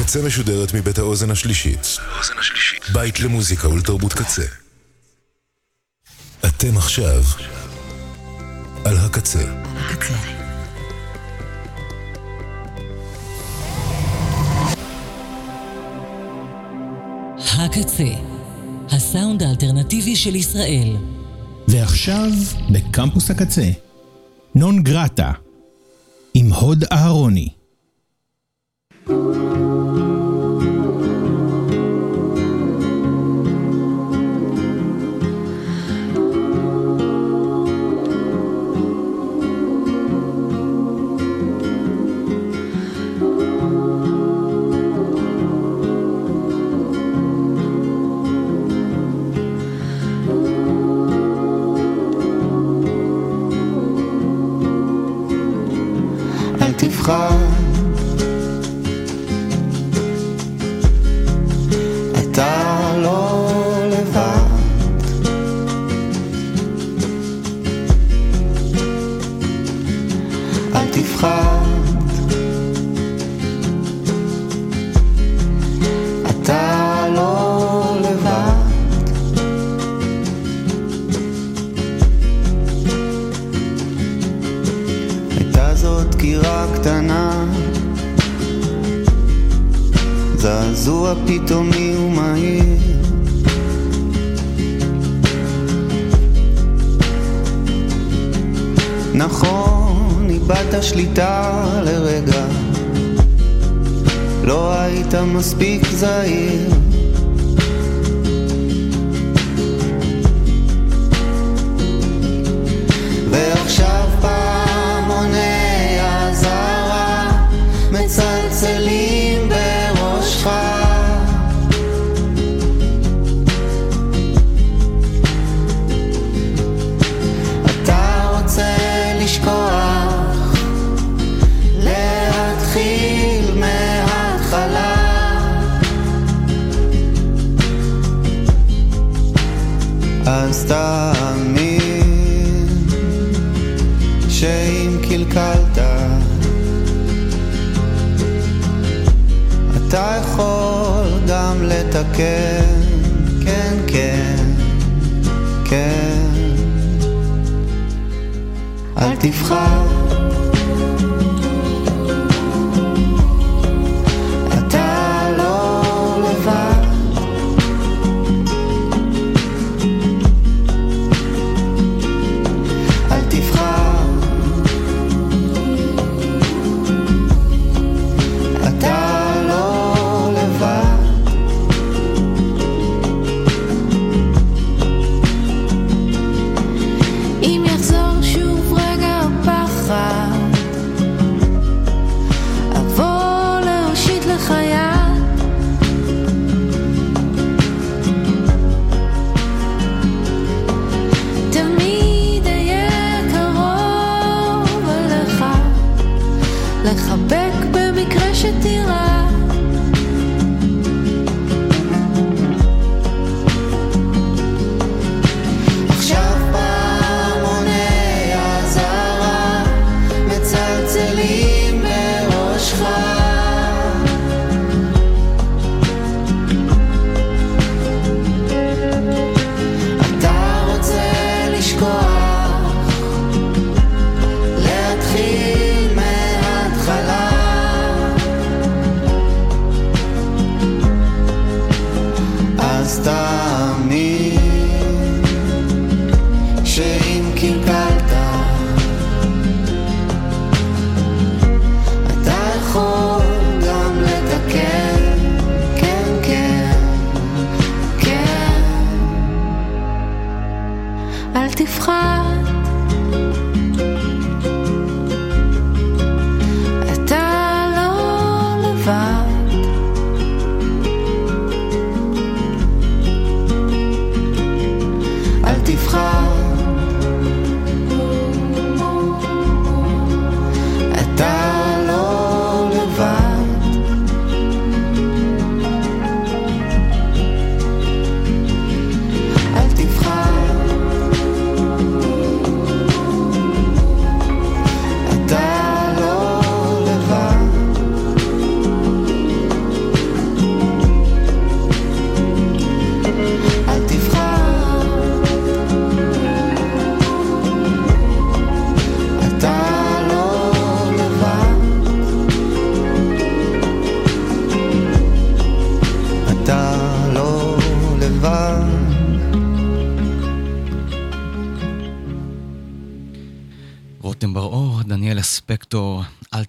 הקצה משודרת מבית האוזן השלישית. בית למוזיקה ולתרבות קצה. אתם עכשיו על הקצה. הקצה, הסאונד האלטרנטיבי של ישראל. ועכשיו, בקמפוס הקצה, נון גרטה, עם הוד אהרוני. אל תבחר far זעזוע פתאומי ומהיר. נכון, איבדת שליטה לרגע. לא היית מספיק זהיר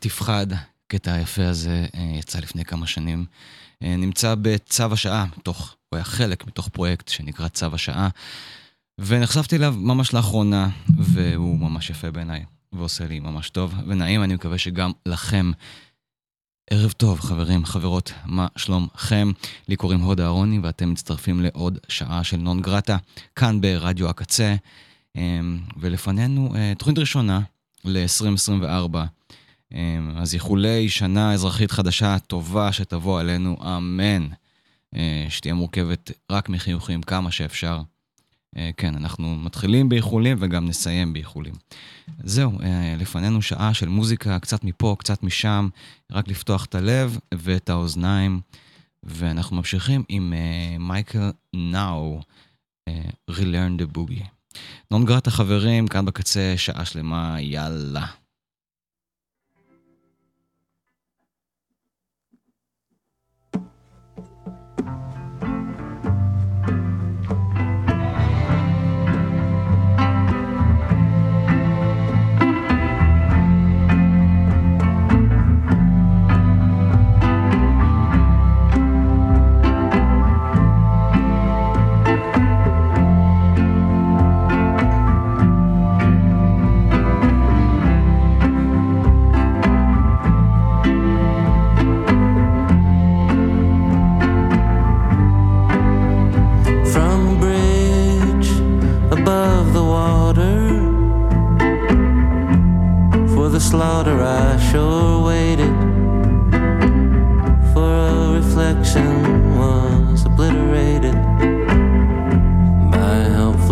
תפחד, הקטע היפה הזה אה, יצא לפני כמה שנים. אה, נמצא בצו השעה, מתוך, הוא היה חלק מתוך פרויקט שנקרא צו השעה, ונחשפתי אליו ממש לאחרונה, והוא ממש יפה בעיניי, ועושה לי ממש טוב ונעים, אני מקווה שגם לכם. ערב טוב, חברים, חברות, מה שלומכם? לי קוראים הוד אהרוני, ואתם מצטרפים לעוד שעה של נון גרטה, כאן ברדיו הקצה, ולפנינו תוכנית ראשונה ל-2024. אמ, אז איחולי שנה אזרחית חדשה טובה שתבוא עלינו, אמן. אה, שתהיה מורכבת רק מחיוכים כמה שאפשר. אה, כן, אנחנו מתחילים באיחולים וגם נסיים באיחולים. זהו, אה, לפנינו שעה של מוזיקה, קצת מפה, קצת משם, רק לפתוח את הלב ואת האוזניים, ואנחנו ממשיכים עם מייקל נאו, Relearn the Boogie. נון גרט החברים, כאן בקצה, שעה שלמה, יאללה.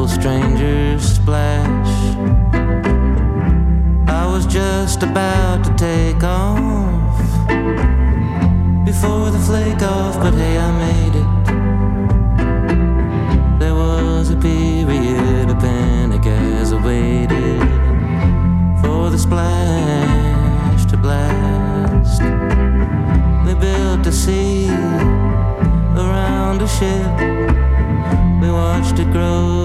strangers splash. I was just about to take off before the flake off, but hey, I made it. There was a period of panic as I waited for the splash to blast. They built a sea around a ship. We watched it grow.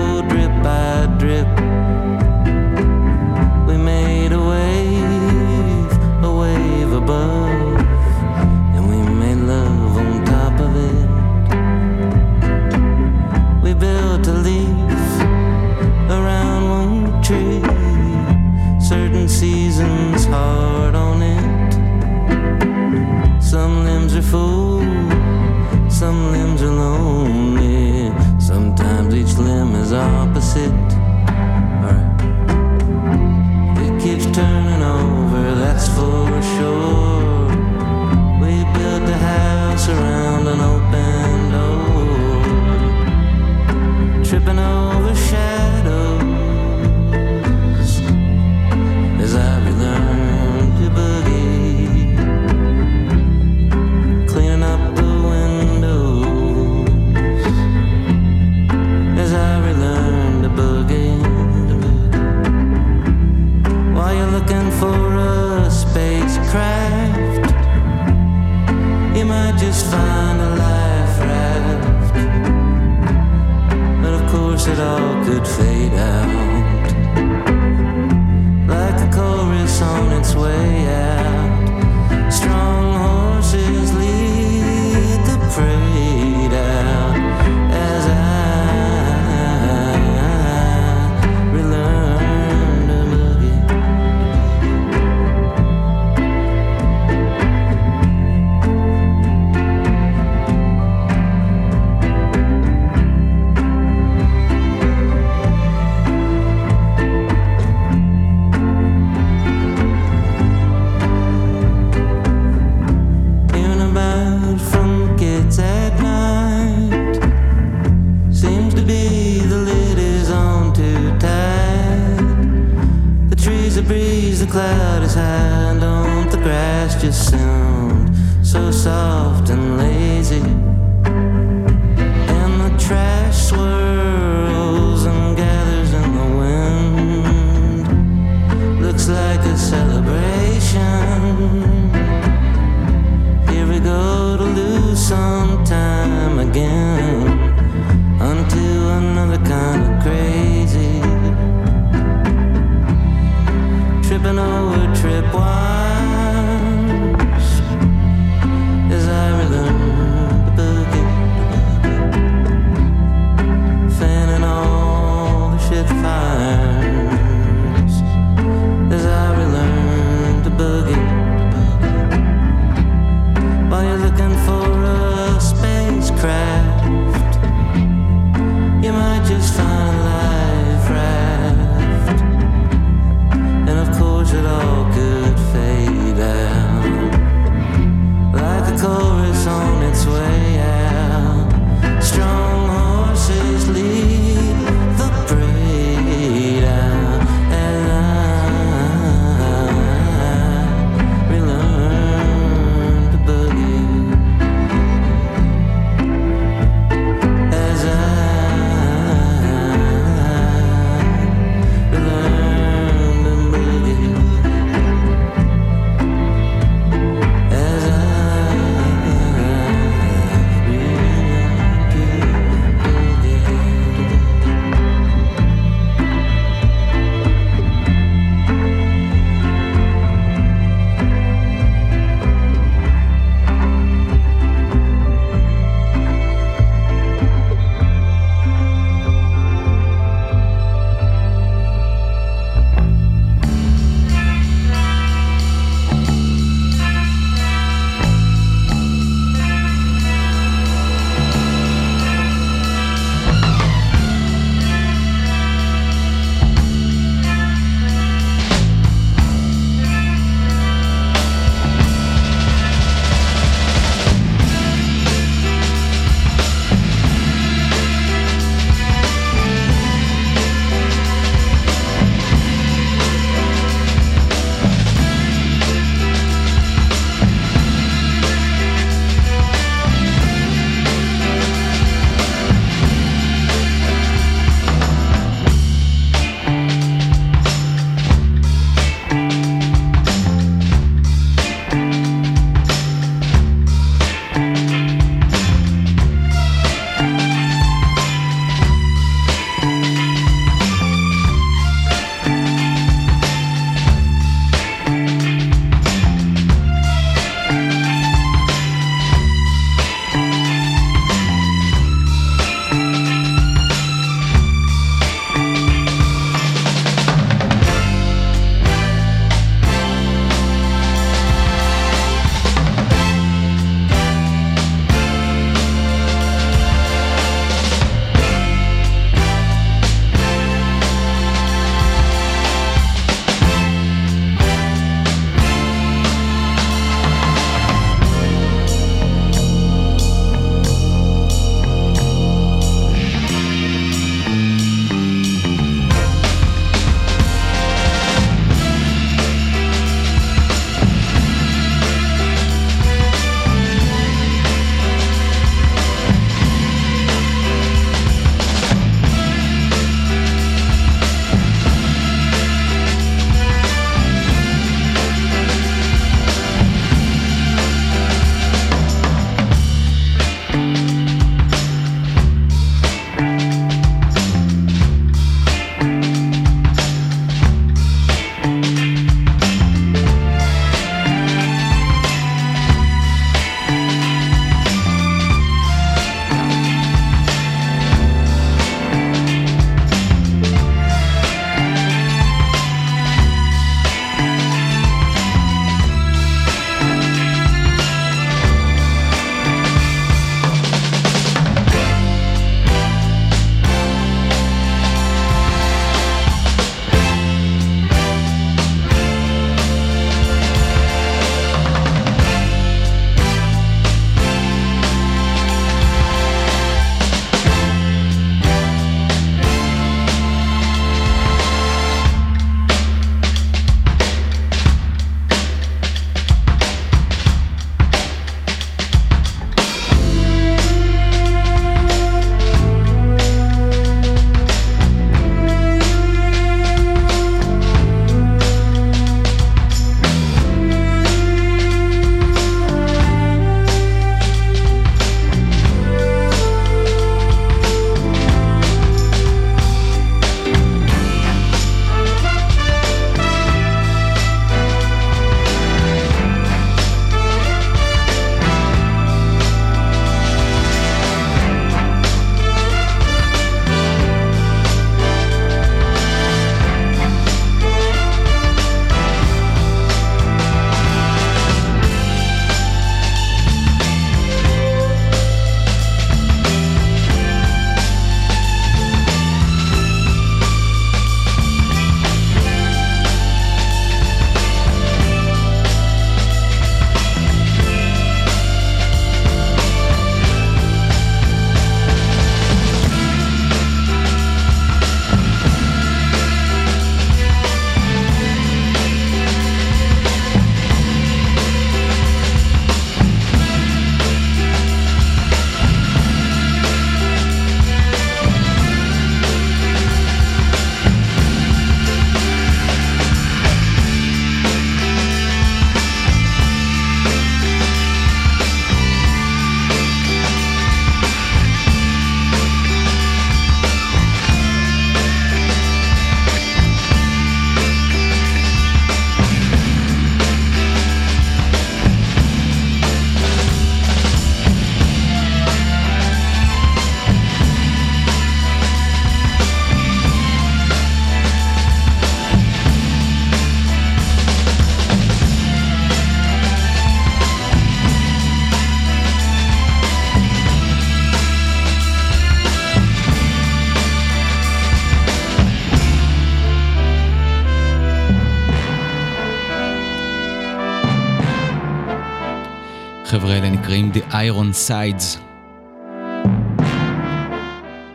החבר'ה האלה נקראים The Iron Sides.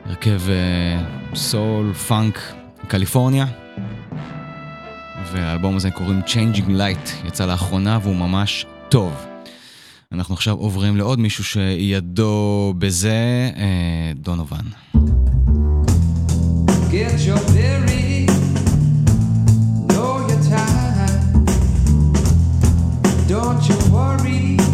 הרכב סול, פאנק, קליפורניה. והאלבום הזה קוראים Changing Light, יצא לאחרונה והוא ממש טוב. אנחנו עכשיו עוברים לעוד מישהו שידו בזה, אה, דונובן. Get your your time. Don't you worry,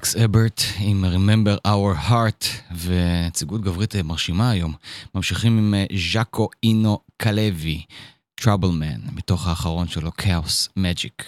אלכס אברט עם Remember Our Heart ונציגות גברית מרשימה היום. ממשיכים עם אה, ז'אקו אינו קלוי, Trouble Man, מתוך האחרון שלו, Chaos Magic.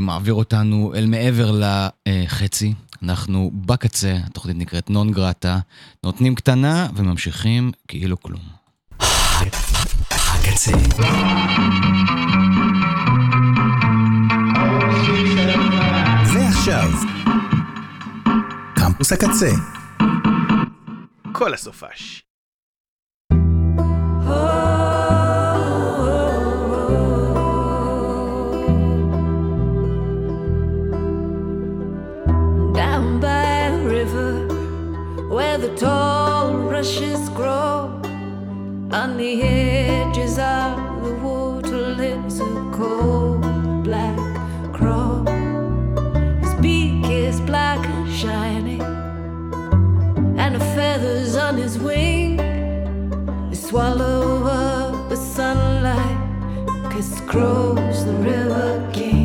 מעביר אותנו אל מעבר לחצי. אנחנו בקצה, התוכנית נקראת נון גרטה, נותנים קטנה וממשיכים כאילו כלום. הקצה. ועכשיו, קמפוס הקצה. כל הסופש. The tall rushes grow on the edges of the water lives a cold black crow. His beak is black and shiny and the feathers on his wing they swallow up the sunlight cause crows the river king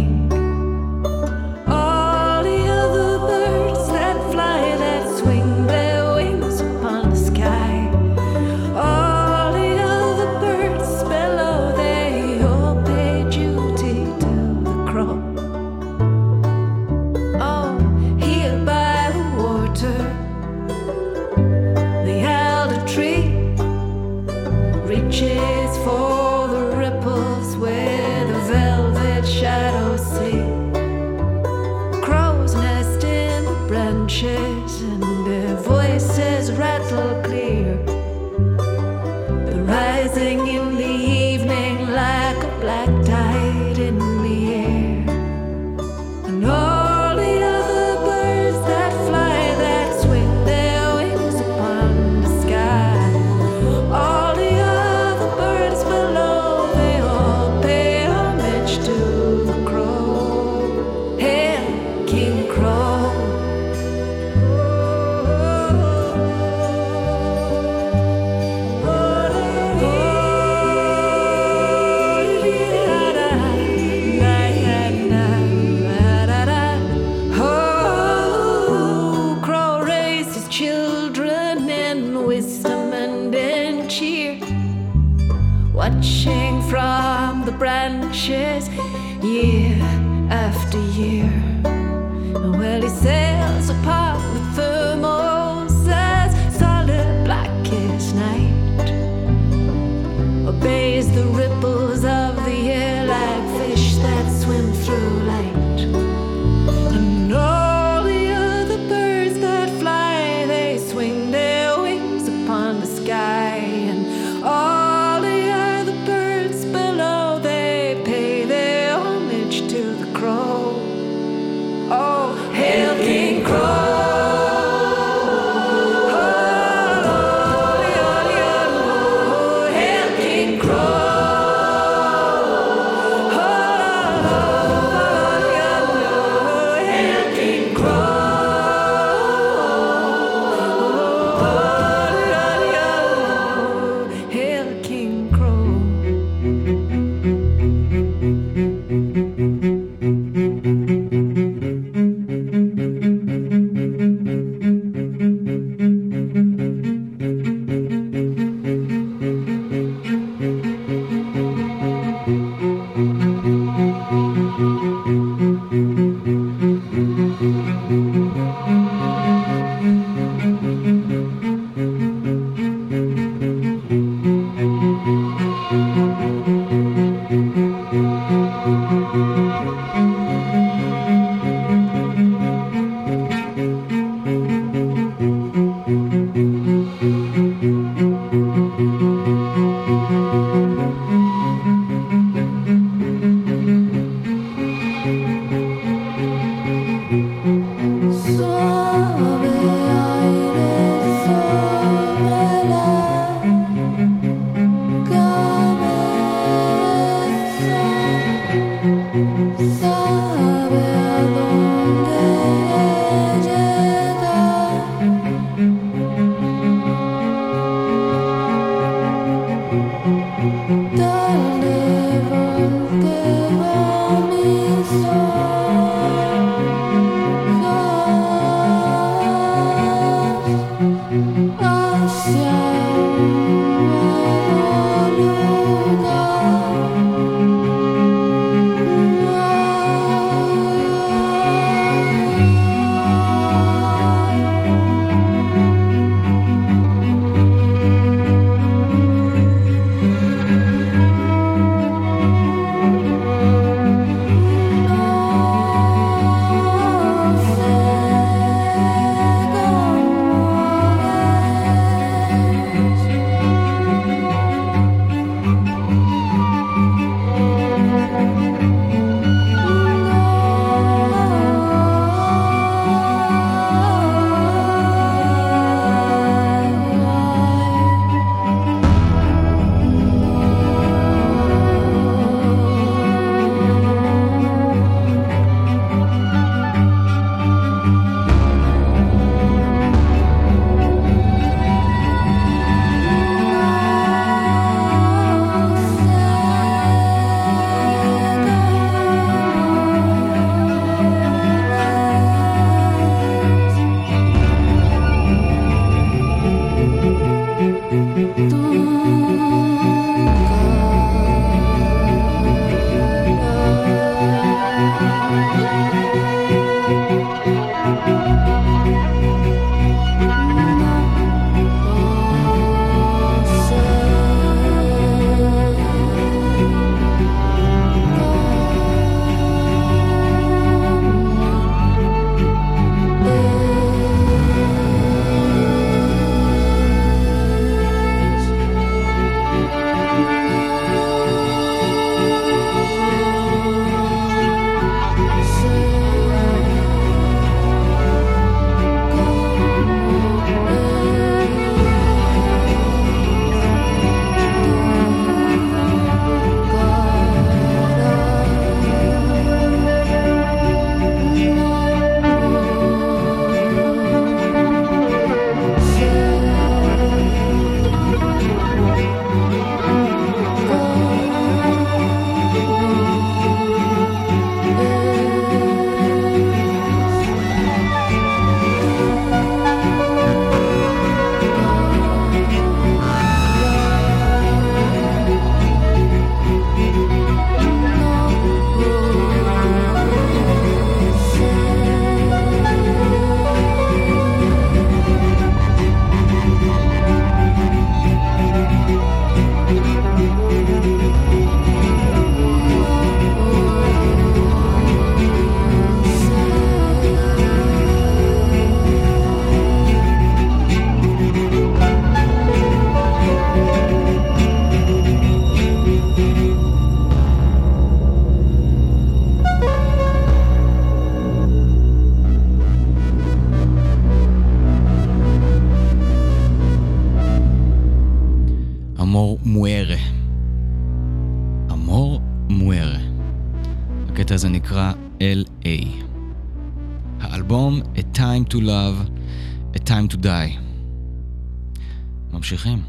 ממשיכים.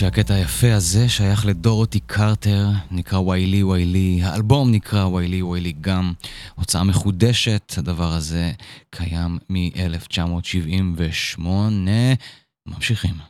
שהקטע היפה הזה שייך לדורותי קרטר, נקרא ויילי ויילי, האלבום נקרא ויילי ויילי גם, הוצאה מחודשת, הדבר הזה קיים מ-1978. ממשיכים.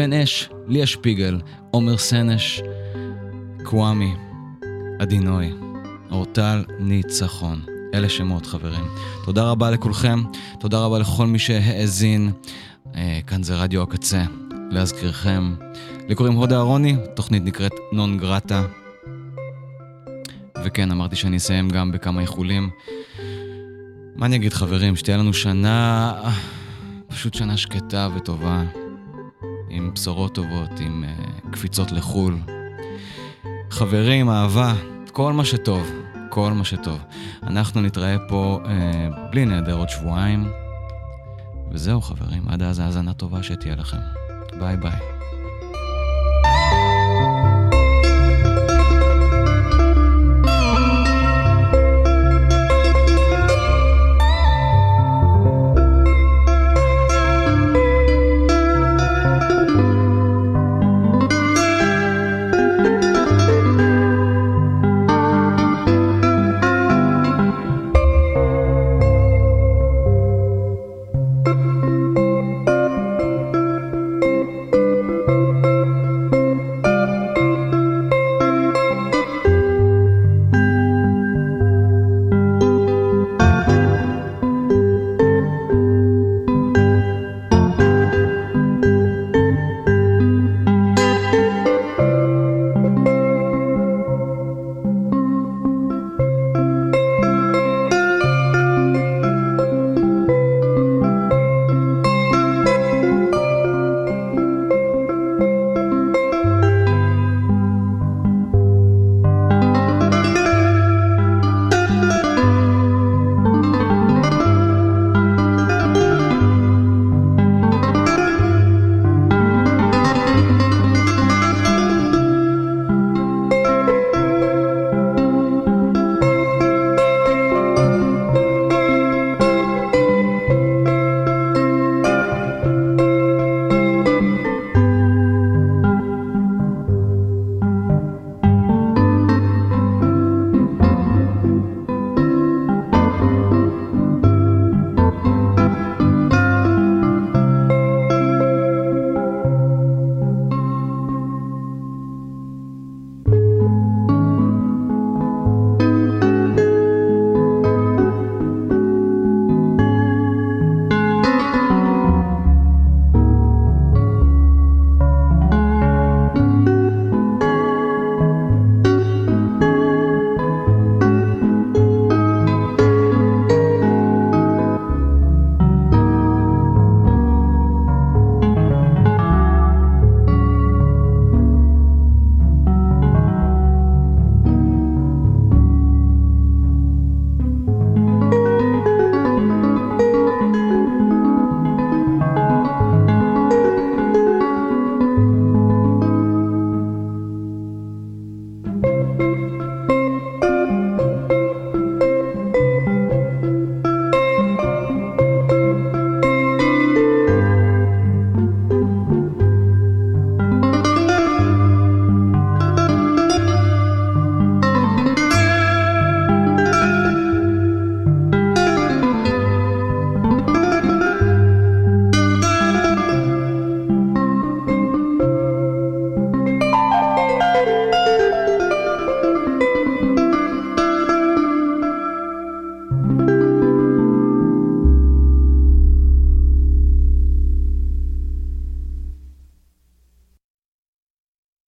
בן אש, ליה שפיגל, עומר סנש, קוואמי, עדי נוי, אורטל ניצחון. אלה שמות, חברים. תודה רבה לכולכם, תודה רבה לכל מי שהאזין. Uh, כאן זה רדיו הקצה. להזכירכם, לי קוראים הודה אהרוני, תוכנית נקראת נון גרטה. וכן, אמרתי שאני אסיים גם בכמה איחולים. מה אני אגיד, חברים? שתהיה לנו שנה... פשוט שנה שקטה וטובה, עם בשורות טובות, עם uh, קפיצות לחו"ל. חברים, אהבה, כל מה שטוב, כל מה שטוב. אנחנו נתראה פה uh, בלי נהדר עוד שבועיים. וזהו, חברים, עד אז האזנה טובה שתהיה לכם. ביי ביי.